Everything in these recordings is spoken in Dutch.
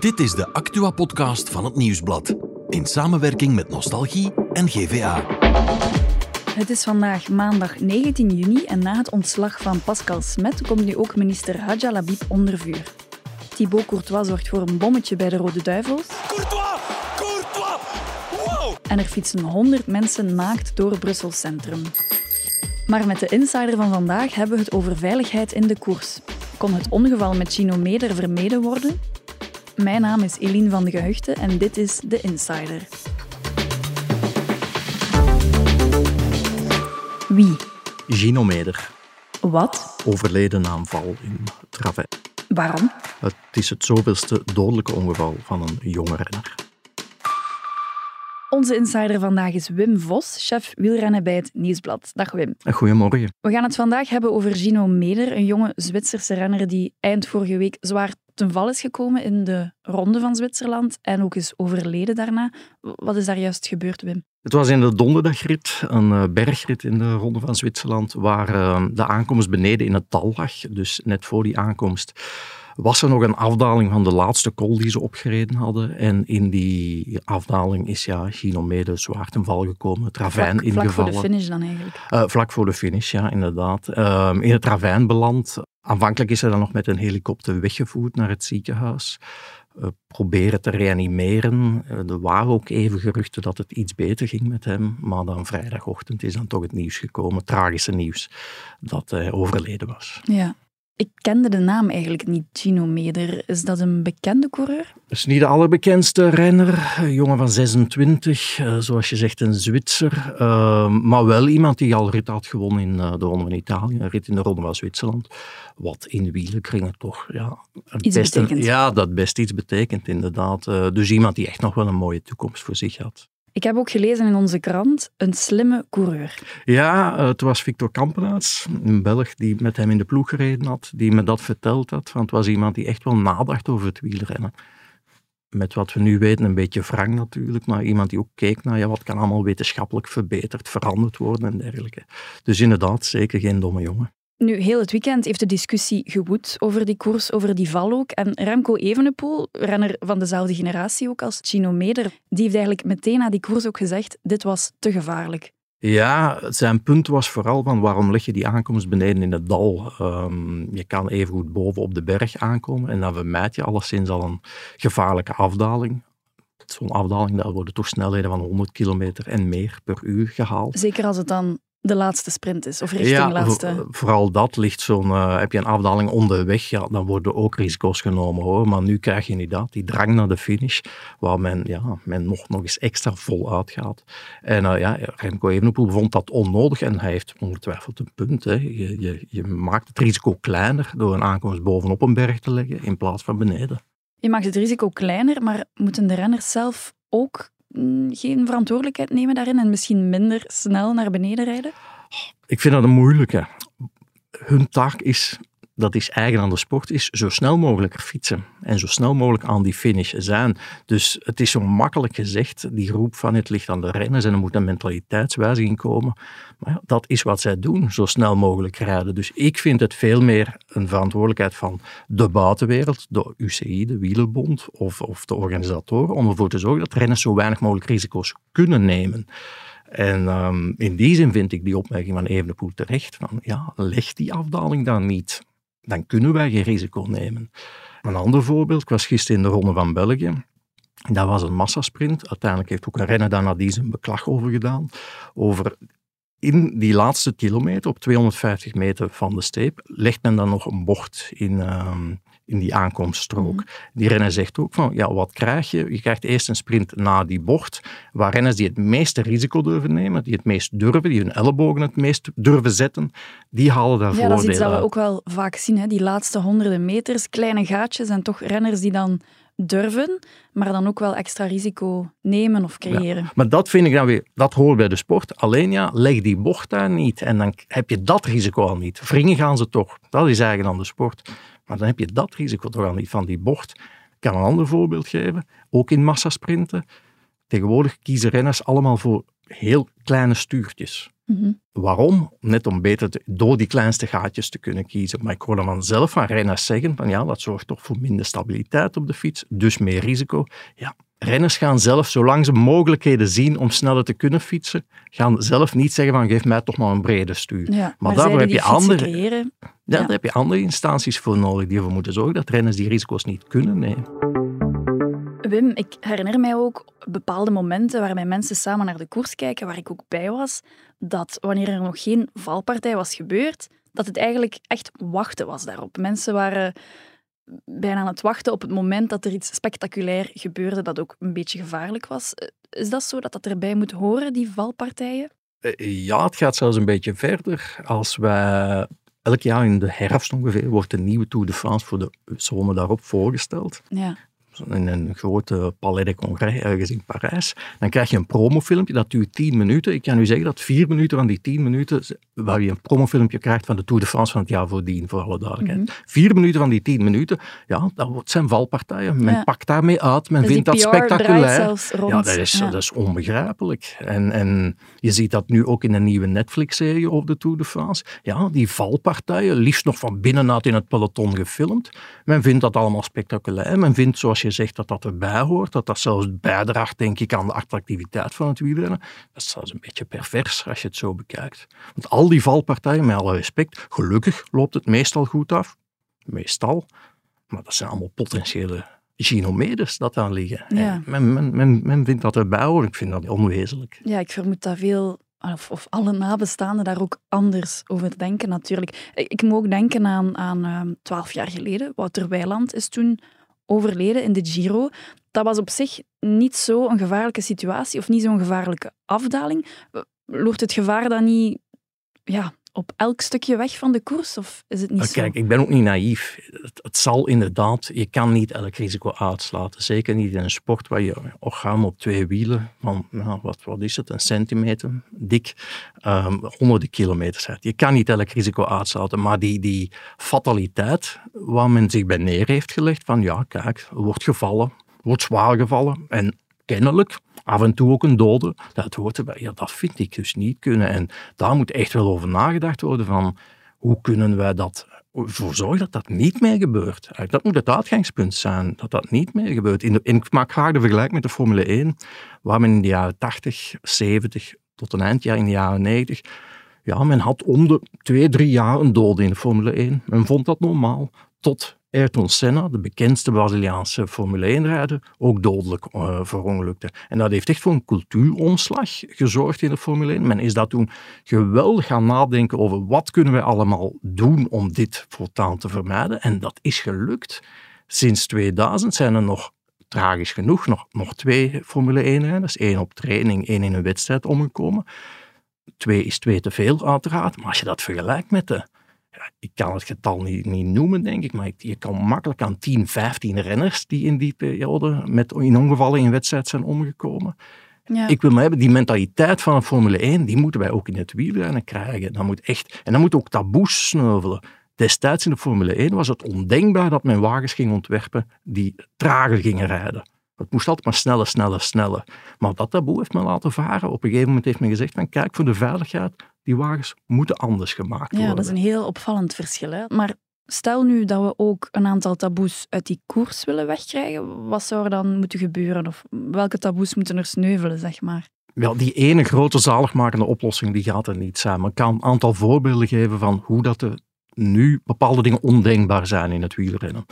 Dit is de Actua-podcast van het Nieuwsblad. In samenwerking met Nostalgie en GVA. Het is vandaag maandag 19 juni en na het ontslag van Pascal Smet komt nu ook minister Hadja Labib onder vuur. Thibaut Courtois zorgt voor een bommetje bij de Rode Duivels. Courtois! Courtois! Wow! En er fietsen 100 mensen naakt door Brussel Centrum. Maar met de insider van vandaag hebben we het over veiligheid in de koers. Kon het ongeval met Chino Meder vermeden worden? Mijn naam is Eline van de Gehuchte en dit is De Insider. Wie? Gino Meder, Wat? overleden na een val in Travij. Waarom? Het is het zoveelste dodelijke ongeval van een jonge renner. Onze insider vandaag is Wim Vos, chef wielrennen bij het Nieuwsblad. Dag Wim. Goedemorgen. We gaan het vandaag hebben over Gino Meder, een jonge Zwitserse renner die eind vorige week zwaar ten val is gekomen in de ronde van Zwitserland en ook is overleden daarna. Wat is daar juist gebeurd, Wim? Het was in de donderdagrit, een eh, bergrit in de Ronde van Zwitserland, waar eh, de aankomst beneden in het dal lag. Dus net voor die aankomst was er nog een afdaling van de laatste kol die ze opgereden hadden. En in die afdaling is ja, Gino Mede zwaar ten val gekomen, het ravijn Vlak, vlak voor ingevallen. de finish dan eigenlijk. Eh, vlak voor de finish, ja, inderdaad. Ehm, in het ravijn beland. Aanvankelijk is hij dan nog met een helikopter weggevoerd naar het ziekenhuis. Eh, proberen te reanimeren. Eh, er waren ook even geruchten dat het iets beter ging met hem. Maar dan vrijdagochtend is dan toch het nieuws gekomen, tragische nieuws, dat hij overleden was. Ja. Ik kende de naam eigenlijk niet, Gino Meder. Is dat een bekende coureur? Dat is niet de allerbekendste renner, een jongen van 26, eh, zoals je zegt een Zwitser, eh, maar wel iemand die al rit had gewonnen in eh, de Ronde van Italië, een rit in de Ronde van Zwitserland, wat in wielenkringen toch ja, Iets betekent. Ja, dat best iets betekent inderdaad. Eh, dus iemand die echt nog wel een mooie toekomst voor zich had. Ik heb ook gelezen in onze krant, een slimme coureur. Ja, het was Victor Kampenaerts, een Belg die met hem in de ploeg gereden had, die me dat verteld had. Want het was iemand die echt wel nadacht over het wielrennen. Met wat we nu weten, een beetje wrang natuurlijk, maar iemand die ook keek naar ja, wat kan allemaal wetenschappelijk verbeterd, veranderd worden en dergelijke. Dus inderdaad, zeker geen domme jongen. Nu, heel het weekend heeft de discussie gewoed over die koers, over die val ook. En Remco Evenepoel, renner van dezelfde generatie ook als Chino Meder, die heeft eigenlijk meteen na die koers ook gezegd, dit was te gevaarlijk. Ja, zijn punt was vooral van waarom leg je die aankomst beneden in het dal? Ehm, je kan even goed boven op de berg aankomen en dan vermijd je alleszins al een gevaarlijke afdaling. Zo'n afdaling, daar worden toch snelheden van 100 kilometer en meer per uur gehaald. Zeker als het dan de laatste sprint is, of richting ja, laatste. vo- vooral dat ligt zo'n, eh, heb je een afdaling onderweg, ja, dan worden ook risico's genomen hoor. Maar nu krijg je inderdaad die drang naar de finish, waar men, ja, men nog, nog eens extra vol uitgaat. En eh, ja, Remco Evenepoel vond dat onnodig en hij heeft ongetwijfeld een punt. Hè. Je, je, je maakt het risico kleiner door een aankomst bovenop een berg te leggen in plaats van beneden. Je maakt het risico kleiner, maar moeten de renners zelf ook geen verantwoordelijkheid nemen daarin en misschien minder snel naar beneden rijden? Ik vind dat een moeilijke. Hun taak is, dat is eigen aan de sport, is zo snel mogelijk fietsen. En zo snel mogelijk aan die finish zijn. Dus het is zo makkelijk gezegd, die groep van het ligt aan de renners en er moet een mentaliteitswijziging komen. Maar ja, dat is wat zij doen, zo snel mogelijk rijden. Dus ik vind het veel meer een verantwoordelijkheid van de buitenwereld, de UCI, de Wielerbond of, of de organisatoren, om ervoor te zorgen dat renners zo weinig mogelijk risico's kunnen nemen. En ehm, in die zin vind ik die opmerking van Evenepoel terecht. Van, ja, leg die afdaling dan niet. Dan kunnen wij geen risico nemen. Een ander voorbeeld, ik was gisteren in de Ronde van België. Dat was een massasprint. Uiteindelijk heeft ook een renner daar nadien zijn beklag over gedaan. Over in die laatste kilometer, op 250 meter van de steep, legt men dan nog een bocht in, ehm, in die aankomststrook. Die renner zegt ook van, ja, wat krijg je? Je krijgt eerst een sprint na die bocht, waar renners die het meeste risico durven nemen, die het meest durven, die hun ellebogen het meest durven zetten, die halen daar Ja, dat is iets voordelen dat we ook wel vaak zien. Hè? Die laatste honderden meters, kleine gaatjes en toch renners die dan durven, maar dan ook wel extra risico nemen of creëren. Maar dat vind ik dan weer, dat hoort bij de sport. Alleen ja, leg die bocht daar niet. En dan heb je dat risico al niet. Wringen gaan ze toch. Dat is eigen aan de sport. Maar dan heb je dat risico toch al niet van die bocht. Ik kan een ander voorbeeld geven. Ook in massasprinten. Tegenwoordig kiezen renners allemaal voor heel kleine stuurtjes. Mhm. Waarom? Net om beter te- door die kleinste gaatjes te kunnen kiezen. Maar ik hoor dan vanzelf van renners zeggen van ja, dat zorgt toch voor minder stabiliteit op de fiets, dus meer risico. Ja, renners gaan zelf, zolang ze mogelijkheden zien om sneller te kunnen fietsen, gaan zelf niet zeggen van geef mij toch maar een brede stuur. Ja, Maar daarvoor heb je andere- Ja. Daar heb je andere instanties voor nodig die ervoor moeten zorgen dat renners die risico's niet kunnen nemen. Wim, ik herinner mij ook bepaalde momenten waarbij mensen samen naar de koers kijken, waar ik ook bij was, dat wanneer er nog geen valpartij was gebeurd, dat het eigenlijk echt wachten was daarop. Mensen waren bijna aan het wachten op het moment dat er iets spectaculair gebeurde dat ook een beetje gevaarlijk was. Eh, Is dat zo dat dat erbij moet horen, die valpartijen? Eh, Ja, het gaat zelfs een beetje verder. Als wij elk jaar in de herfst ongeveer wordt een nieuwe Tour de France voor de zone daarop voorgesteld. Ja. In een grote Palais de Congrès ergens in Parijs. Dan krijg je een promofilmpje, dat duurt 10 minuten. Ik kan u zeggen dat vier minuten van die 10 minuten, waar je een promofilmpje krijgt van de Tour de France van het jaar voordien, voor alle duidelijkheid. Vier minuten van die 10 minuten, ja, dat zijn valpartijen. Men Ja. pakt daarmee uit, men Dus vindt dat spectaculair. Ja, dat is, Ja. dat is onbegrijpelijk. En, en je ziet dat nu ook in een nieuwe Netflix-serie over de Tour de France. Ja, die valpartijen, liefst nog van binnenuit in het peloton gefilmd. Men vindt dat allemaal spectaculair. Men vindt, zoals je zegt, dat dat erbij hoort. Dat dat zelfs bijdraagt, denk ik, aan de attractiviteit van het wielrennen. Dat is zelfs een beetje pervers als je het zo bekijkt. Want al die valpartijen, met alle respect, gelukkig loopt het meestal goed af. Meestal. Maar dat zijn allemaal potentiële gynomedes dat daar liggen. Ja. En Men, men, men, men vindt dat erbij horen. Ik vind dat onwezenlijk. Ja, ik vermoed dat veel, of, of alle nabestaanden daar ook anders over denken natuurlijk. Ik, ik moet ook denken aan, aan ehm, twaalf jaar geleden. Wouter Weiland is toen overleden in de Giro. Dat was op zich niet zo'n gevaarlijke situatie of niet zo'n gevaarlijke afdaling. Loopt het gevaar dan niet ja, op elk stukje weg van de koers? Of is het niet Maar zo? Kijk, ik ben ook niet naïef. Het, het zal inderdaad, je kan niet elk risico uitsluiten. Zeker niet in een sport waar je orgaan op twee wielen van, nou, wat, wat is het, een centimeter dik, ehm, honderden kilometers uit. Je kan niet elk risico uitsluiten, maar die, die fataliteit waar men zich bij neer heeft gelegd van ja, kijk, er wordt gevallen, er wordt zwaar gevallen en kennelijk af en toe ook een dode, dat hoort erbij. Ja, dat vind ik dus niet kunnen. En daar moet echt wel over nagedacht worden van hoe kunnen wij dat voor zorgen dat dat niet meer gebeurt. Dat moet het uitgangspunt zijn, dat dat niet meer gebeurt. In ik maak graag de vergelijk met de Formule 1, waar men in de jaren 80, 70 tot een eindjaar in de jaren 90, ja, men had om de twee, drie jaar een dode in de Formule 1. Men vond dat normaal, tot Ayrton Senna, de bekendste Braziliaanse Formule 1-rijder, ook dodelijk uh, verongelukte. En dat heeft echt voor een cultuuromslag gezorgd in de Formule 1. Men is daar toen geweldig gaan nadenken over wat kunnen wij allemaal doen om dit voortaan te vermijden. En dat is gelukt. Sinds 2000 zijn er nog, tragisch genoeg, nog, nog twee Formule 1-rijders. één op training, één in een wedstrijd omgekomen. Twee is twee te veel, uiteraard. Maar als je dat vergelijkt met de ik kan het getal niet, niet noemen, denk ik, maar je kan makkelijk aan 10, 15 renners die in die periode met, in ongevallen in wedstrijd zijn omgekomen. Ja. Ik wil maar hebben, die mentaliteit van een Formule 1, die moeten wij ook in het wielrennen krijgen. Dat moet echt, en dan moet ook taboes sneuvelen. Destijds in de Formule 1 was het ondenkbaar dat men wagens ging ontwerpen die trager gingen rijden. Het moest altijd maar sneller, sneller, sneller. Maar dat taboe heeft men laten varen. Op een gegeven moment heeft men gezegd van kijk, voor de veiligheid, die wagens moeten anders gemaakt worden. Ja, dat is een heel opvallend verschil. Hè? Maar stel nu dat we ook een aantal taboes uit die koers willen wegkrijgen, wat zou er dan moeten gebeuren? Of welke taboes moeten er sneuvelen, zeg maar? Wel, die ene grote zaligmakende oplossing die gaat er niet zijn. Maar ik kan een aantal voorbeelden geven van hoe dat er nu bepaalde dingen ondenkbaar zijn in het wielrennen.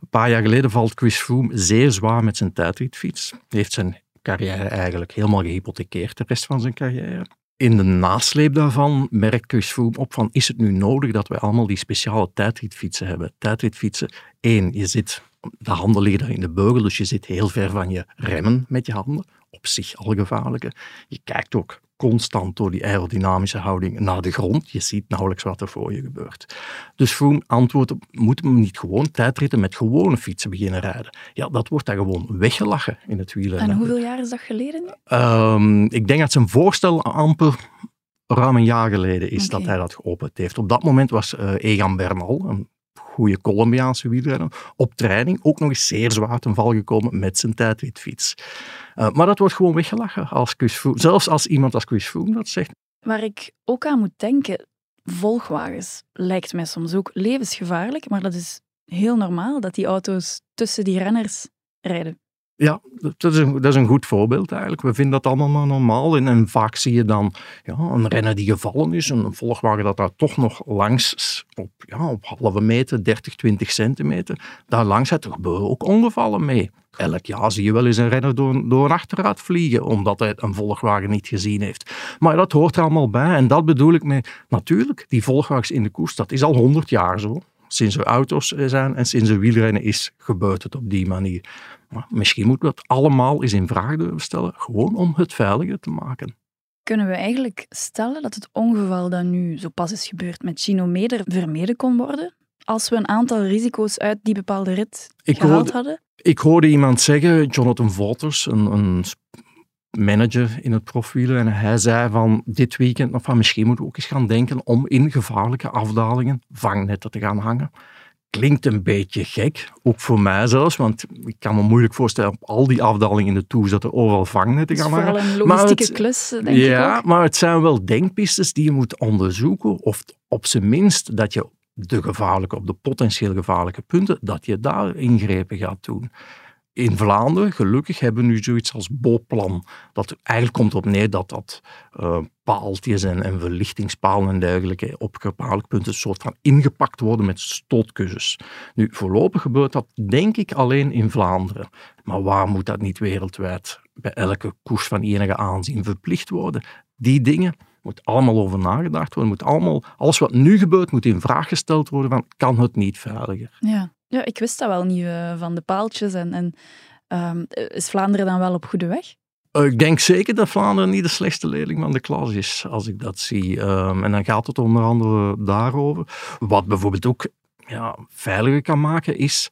Een paar jaar geleden valt Chris Froome zeer zwaar met zijn tijdritfiets. Hij heeft zijn carrière eigenlijk helemaal gehypothekeerd, de rest van zijn carrière. In de nasleep daarvan merkt Chris Froome op van, is het nu nodig dat wij allemaal die speciale tijdritfietsen hebben? Tijdritfietsen, één, je zit, de handen liggen daar in de beugel, dus je zit heel ver van je remmen met je handen. Op zich al gevaarlijke. Je kijkt ook constant door die aerodynamische houding naar de grond. Je ziet nauwelijks wat er voor je gebeurt. Dus Froome antwoordt op, moeten we niet gewoon tijdritten met gewone fietsen beginnen rijden? Ja, dat wordt dan gewoon weggelachen in het wielrennen. En hoeveel jaar is dat geleden? Um, ik denk dat zijn voorstel amper ruim een jaar geleden is okay. dat hij dat geopend heeft. Op dat moment was uh, Egan Bernal, een goede Colombiaanse wielrenner, op training ook nog eens zeer zwaar ten val gekomen met zijn tijdritfiets. Uh, maar dat wordt gewoon weggelachen als Chris. Zelfs als iemand als Chris Froome dat zegt. Waar ik ook aan moet denken, volgwagens lijkt mij soms ook levensgevaarlijk, maar dat is heel normaal dat die auto's tussen die renners rijden. Ja, dat is, een, dat is een goed voorbeeld eigenlijk. We vinden dat allemaal maar normaal. En, vaak zie je dan ja, een renner die gevallen is, een volgwagen dat daar toch nog langs, op, ja, op halve meter, 30, 20 centimeter, daar langs. Er gebeuren ook ongevallen mee. Elk jaar zie je wel eens een renner door, door achteruit vliegen, omdat hij een volgwagen niet gezien heeft. Maar dat hoort er allemaal bij. En dat bedoel ik met, natuurlijk, die volgwagens in de koers, dat is al 100 jaar zo sinds er auto's zijn en sinds er wielrennen is, gebeurt het op die manier. Maar misschien moeten we het allemaal eens in vraag durven stellen, gewoon om het veiliger te maken. Kunnen we eigenlijk stellen dat het ongeval dat nu zo pas is gebeurd met Chino Meder vermeden kon worden? Als we een aantal risico's uit die bepaalde rit ik gehaald hoorde, hadden? Ik hoorde iemand zeggen, Jonathan Waters, een, een manager in het profielen. En hij zei van dit weekend, of van misschien moeten we ook eens gaan denken om in gevaarlijke afdalingen vangnetten te gaan hangen. Klinkt een beetje gek, ook voor mij zelfs, want ik kan me moeilijk voorstellen op al die afdalingen in de toer dat er overal vangnetten gaan hangen. Het is vooral een logistieke klus, denk ja, ik ook. maar het zijn wel denkpistes die je moet onderzoeken, of op zijn minst dat je de gevaarlijke, op de potentieel gevaarlijke punten, dat je daar ingrepen gaat doen in Vlaanderen, gelukkig, hebben we nu zoiets als BOPlan. Dat eigenlijk komt op neer dat dat uh, paaltjes en, en verlichtingspalen en dergelijke op gevaarlijke punten een soort van ingepakt worden met stootkussens. Nu, voorlopig gebeurt dat denk ik alleen in Vlaanderen. Maar waar moet dat niet wereldwijd bij elke koers van enige aanzien verplicht worden? Die dingen moet allemaal over nagedacht worden. Moet allemaal, alles wat nu gebeurt moet in vraag gesteld worden van kan het niet veiliger? Ja. Ja, ik wist dat wel niet uh, van de paaltjes. En, en um, is Vlaanderen dan wel op goede weg? Uh, ik denk zeker dat Vlaanderen niet de slechtste leerling van de klas is, als ik dat zie. Um, en dan gaat het onder andere daarover. Wat bijvoorbeeld ook ja, veiliger kan maken, is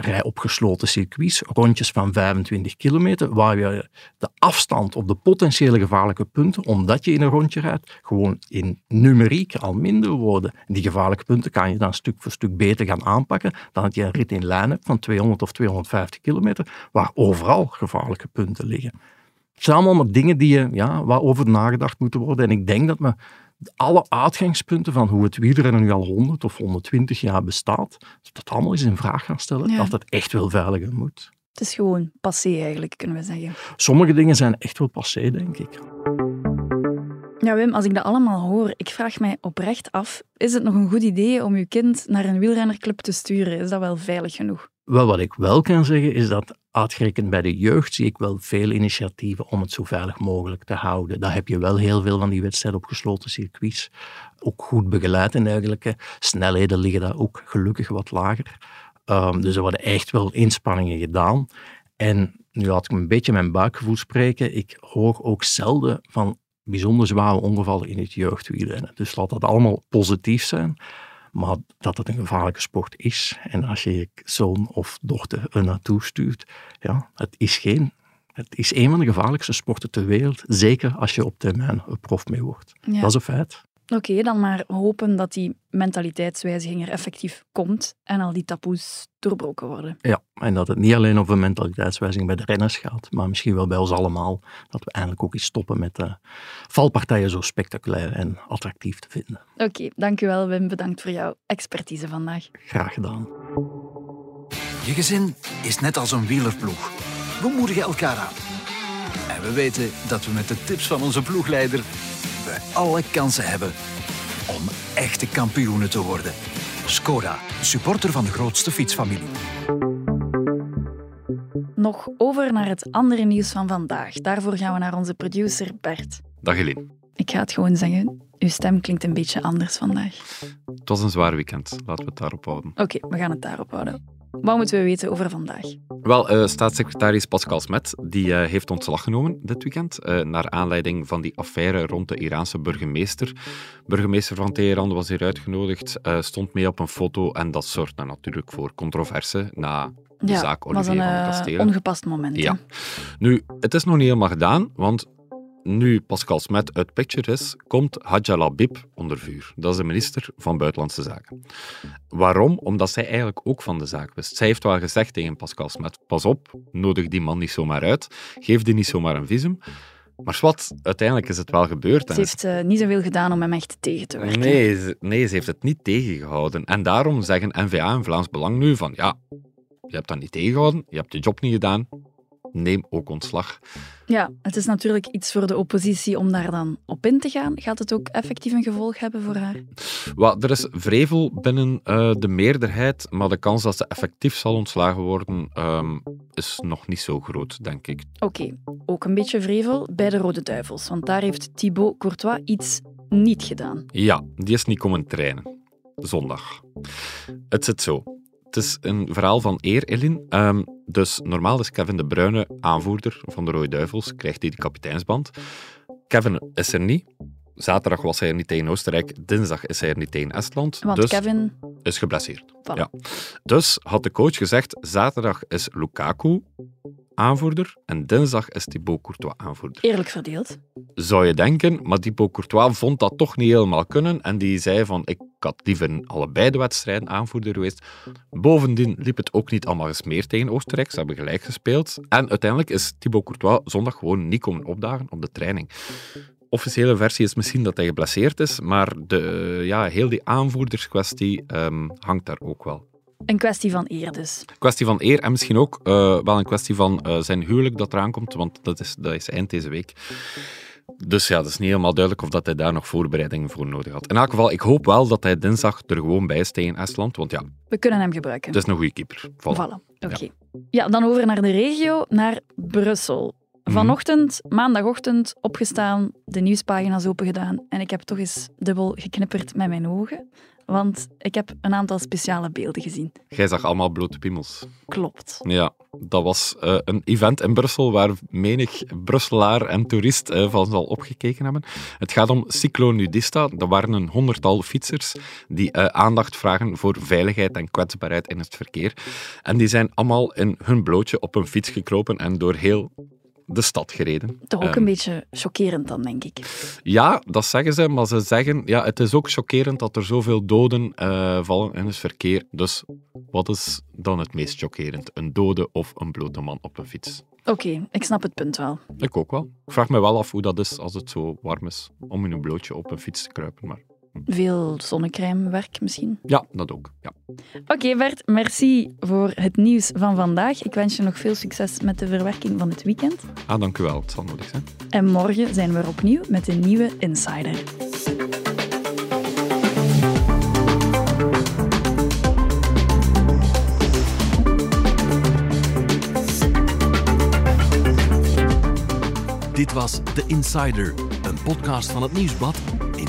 rij op gesloten circuits, rondjes van 25 kilometer, waar je de afstand op de potentiële gevaarlijke punten, omdat je in een rondje rijdt, gewoon in numeriek al minder worden. En die gevaarlijke punten kan je dan stuk voor stuk beter gaan aanpakken dan dat je een rit in lijn hebt van 200 of 250 kilometer, waar overal gevaarlijke punten liggen. Het zijn allemaal dingen die je, ja, waarover nagedacht moeten worden. En ik denk dat we alle uitgangspunten van hoe het wielrennen nu al 100 of 120 jaar bestaat, dat allemaal eens in vraag gaan stellen, dat het echt wel veiliger moet. Het is gewoon passé eigenlijk, kunnen we zeggen. Sommige dingen zijn echt wel passé, denk ik. Ja, Wim, als ik dat allemaal hoor, ik vraag mij oprecht af, is het nog een goed idee om je kind naar een wielrennerclub te sturen? Is dat wel veilig genoeg? Wel, wat ik wel kan zeggen, is dat uitgerekend bij de jeugd zie ik wel veel initiatieven om het zo veilig mogelijk te houden. Daar heb je wel heel veel van die wedstrijden op gesloten circuits. Ook goed begeleid en dergelijke. Snelheden liggen daar ook gelukkig wat lager. Um, dus er worden echt wel inspanningen gedaan. En nu laat ik een beetje mijn buikgevoel spreken. Ik hoor ook zelden van bijzonder zware ongevallen in het jeugdwielrennen. Dus laat dat allemaal positief zijn. Maar dat het een gevaarlijke sport is. En als je je zoon of dochter er naartoe stuurt, ja, het is geen. Het is een van de gevaarlijkste sporten ter wereld. Zeker als je op termijn een prof mee wordt. Dat is een feit. Oké, dan maar hopen dat die mentaliteitswijziging er effectief komt en al die taboes doorbroken worden. Ja, en dat het niet alleen over mentaliteitswijziging bij de renners gaat, maar misschien wel bij ons allemaal. Dat we eindelijk ook eens stoppen met de valpartijen zo spectaculair en attractief te vinden. Oké, dankjewel Wim. Bedankt voor jouw expertise vandaag. Graag gedaan. Je gezin is net als een wielerploeg. We moedigen elkaar aan. En we weten dat we met de tips van onze ploegleider alle kansen hebben om echte kampioenen te worden. Skoda, supporter van de grootste fietsfamilie. Nog over naar het andere nieuws van vandaag. Daarvoor gaan we naar onze producer Bert. Dag Eline. Ik ga het gewoon zeggen. Uw stem klinkt een beetje anders vandaag. Het was een zwaar weekend. Laten we het daarop houden. Oké, we gaan het daarop houden. Wat moeten we weten over vandaag? Wel, uh, staatssecretaris Pascal Smet die, uh, heeft ontslag genomen dit weekend, uh, naar aanleiding van die affaire rond de Iraanse burgemeester. Burgemeester van Teheran was hier uitgenodigd, stond mee op een foto en dat zorgde natuurlijk voor controverse na de ja, zaak Olivier was van een Kastelen. ongepast moment. Ja. Nu, het is nog niet helemaal gedaan, want nu Pascal Smet uit Picture is, komt Hadja Labib onder vuur. Dat is de minister van Buitenlandse Zaken. Waarom? Omdat zij eigenlijk ook van de zaak wist. Zij heeft wel gezegd tegen Pascal Smet, pas op, nodig die man niet zomaar uit, geef die niet zomaar een visum. Maar wat, uiteindelijk is het wel gebeurd. Ze heeft uh, niet zoveel gedaan om hem echt tegen te werken. Nee ze, nee, ze heeft het niet tegengehouden. En daarom zeggen NVA en Vlaams Belang nu van ja, je hebt dat niet tegengehouden, je hebt je job niet gedaan, neem ook ontslag. Ja, het is natuurlijk iets voor de oppositie om daar dan op in te gaan. Gaat het ook effectief een gevolg hebben voor haar? Well, er is vrevel binnen uh, de meerderheid, maar de kans dat ze effectief zal ontslagen worden um, is nog niet zo groot, denk ik. Oké, okay. ook een beetje vrevel bij de Rode Duivels, want daar heeft Thibaut Courtois iets niet gedaan. Ja, die is niet komen trainen. Zondag. Het zit zo. Het is een verhaal van eer, Elin. Um, dus normaal is Kevin de Bruyne aanvoerder van de Rode Duivels, krijgt hij de kapiteinsband. Kevin is er niet. Zaterdag was hij er niet tegen Oostenrijk, dinsdag is hij er niet tegen Estland. Want dus Kevin... is geblesseerd. Voilà. Ja. Dus had de coach gezegd, zaterdag is Lukaku aanvoerder en dinsdag is Thibaut Courtois aanvoerder. Eerlijk verdeeld. Zou je denken, maar Thibaut Courtois vond dat toch niet helemaal kunnen en die zei van, ik had liever allebei de wedstrijden aanvoerder geweest. Bovendien liep het ook niet allemaal eens meer tegen Oostenrijk, ze hebben gelijk gespeeld. En uiteindelijk is Thibaut Courtois zondag gewoon niet komen opdagen op de training officiële versie is misschien dat hij geblesseerd is, maar de, ja, heel die aanvoerderskwestie um, hangt daar ook wel. Een kwestie van eer dus. Kwestie van eer en misschien ook uh, wel een kwestie van uh, zijn huwelijk dat eraan komt, want dat is, dat is eind deze week. Dus ja, het is niet helemaal duidelijk of dat hij daar nog voorbereidingen voor nodig had. In elk geval, ik hoop wel dat hij dinsdag er gewoon bij is tegen Estland, want ja... We kunnen hem gebruiken. Het is een goede keeper. Voilà. voilà. Oké. Okay. Ja. ja, dan over naar de regio, naar Brussel. Vanochtend, maandagochtend, opgestaan, de nieuwspagina's opengedaan en ik heb toch eens dubbel geknipperd met mijn ogen. Want ik heb een aantal speciale beelden gezien. Jij zag allemaal blote piemels. Klopt. Ja, dat was uh, een event in Brussel waar menig Brusselaar en toerist uh, van zal opgekeken hebben. Het gaat om Cyclonudista. Dat waren een honderdtal fietsers die uh, aandacht vragen voor veiligheid en kwetsbaarheid in het verkeer. En die zijn allemaal in hun blootje op een fiets gekropen en door heel de stad gereden. Toch ook um, een beetje chockerend dan, denk ik. Ja, dat zeggen ze, maar ze zeggen, ja, het is ook chockerend dat er zoveel doden uh, vallen in het verkeer. Dus wat is dan het meest chockerend? Een dode of een blote man op een fiets? Oké, okay, ik snap het punt wel. Ik ook wel. Ik vraag me wel af hoe dat is als het zo warm is om in een blootje op een fiets te kruipen, maar... Veel zonnecrèmewerk misschien? Ja, dat ook. Ja. Oké okay, Bert, merci voor het nieuws van vandaag. Ik wens je nog veel succes met de verwerking van het weekend. Ah, dank u wel. Het zal nodig zijn. En morgen zijn we er opnieuw met een nieuwe Insider. Dit was The Insider, een podcast van het Nieuwsblad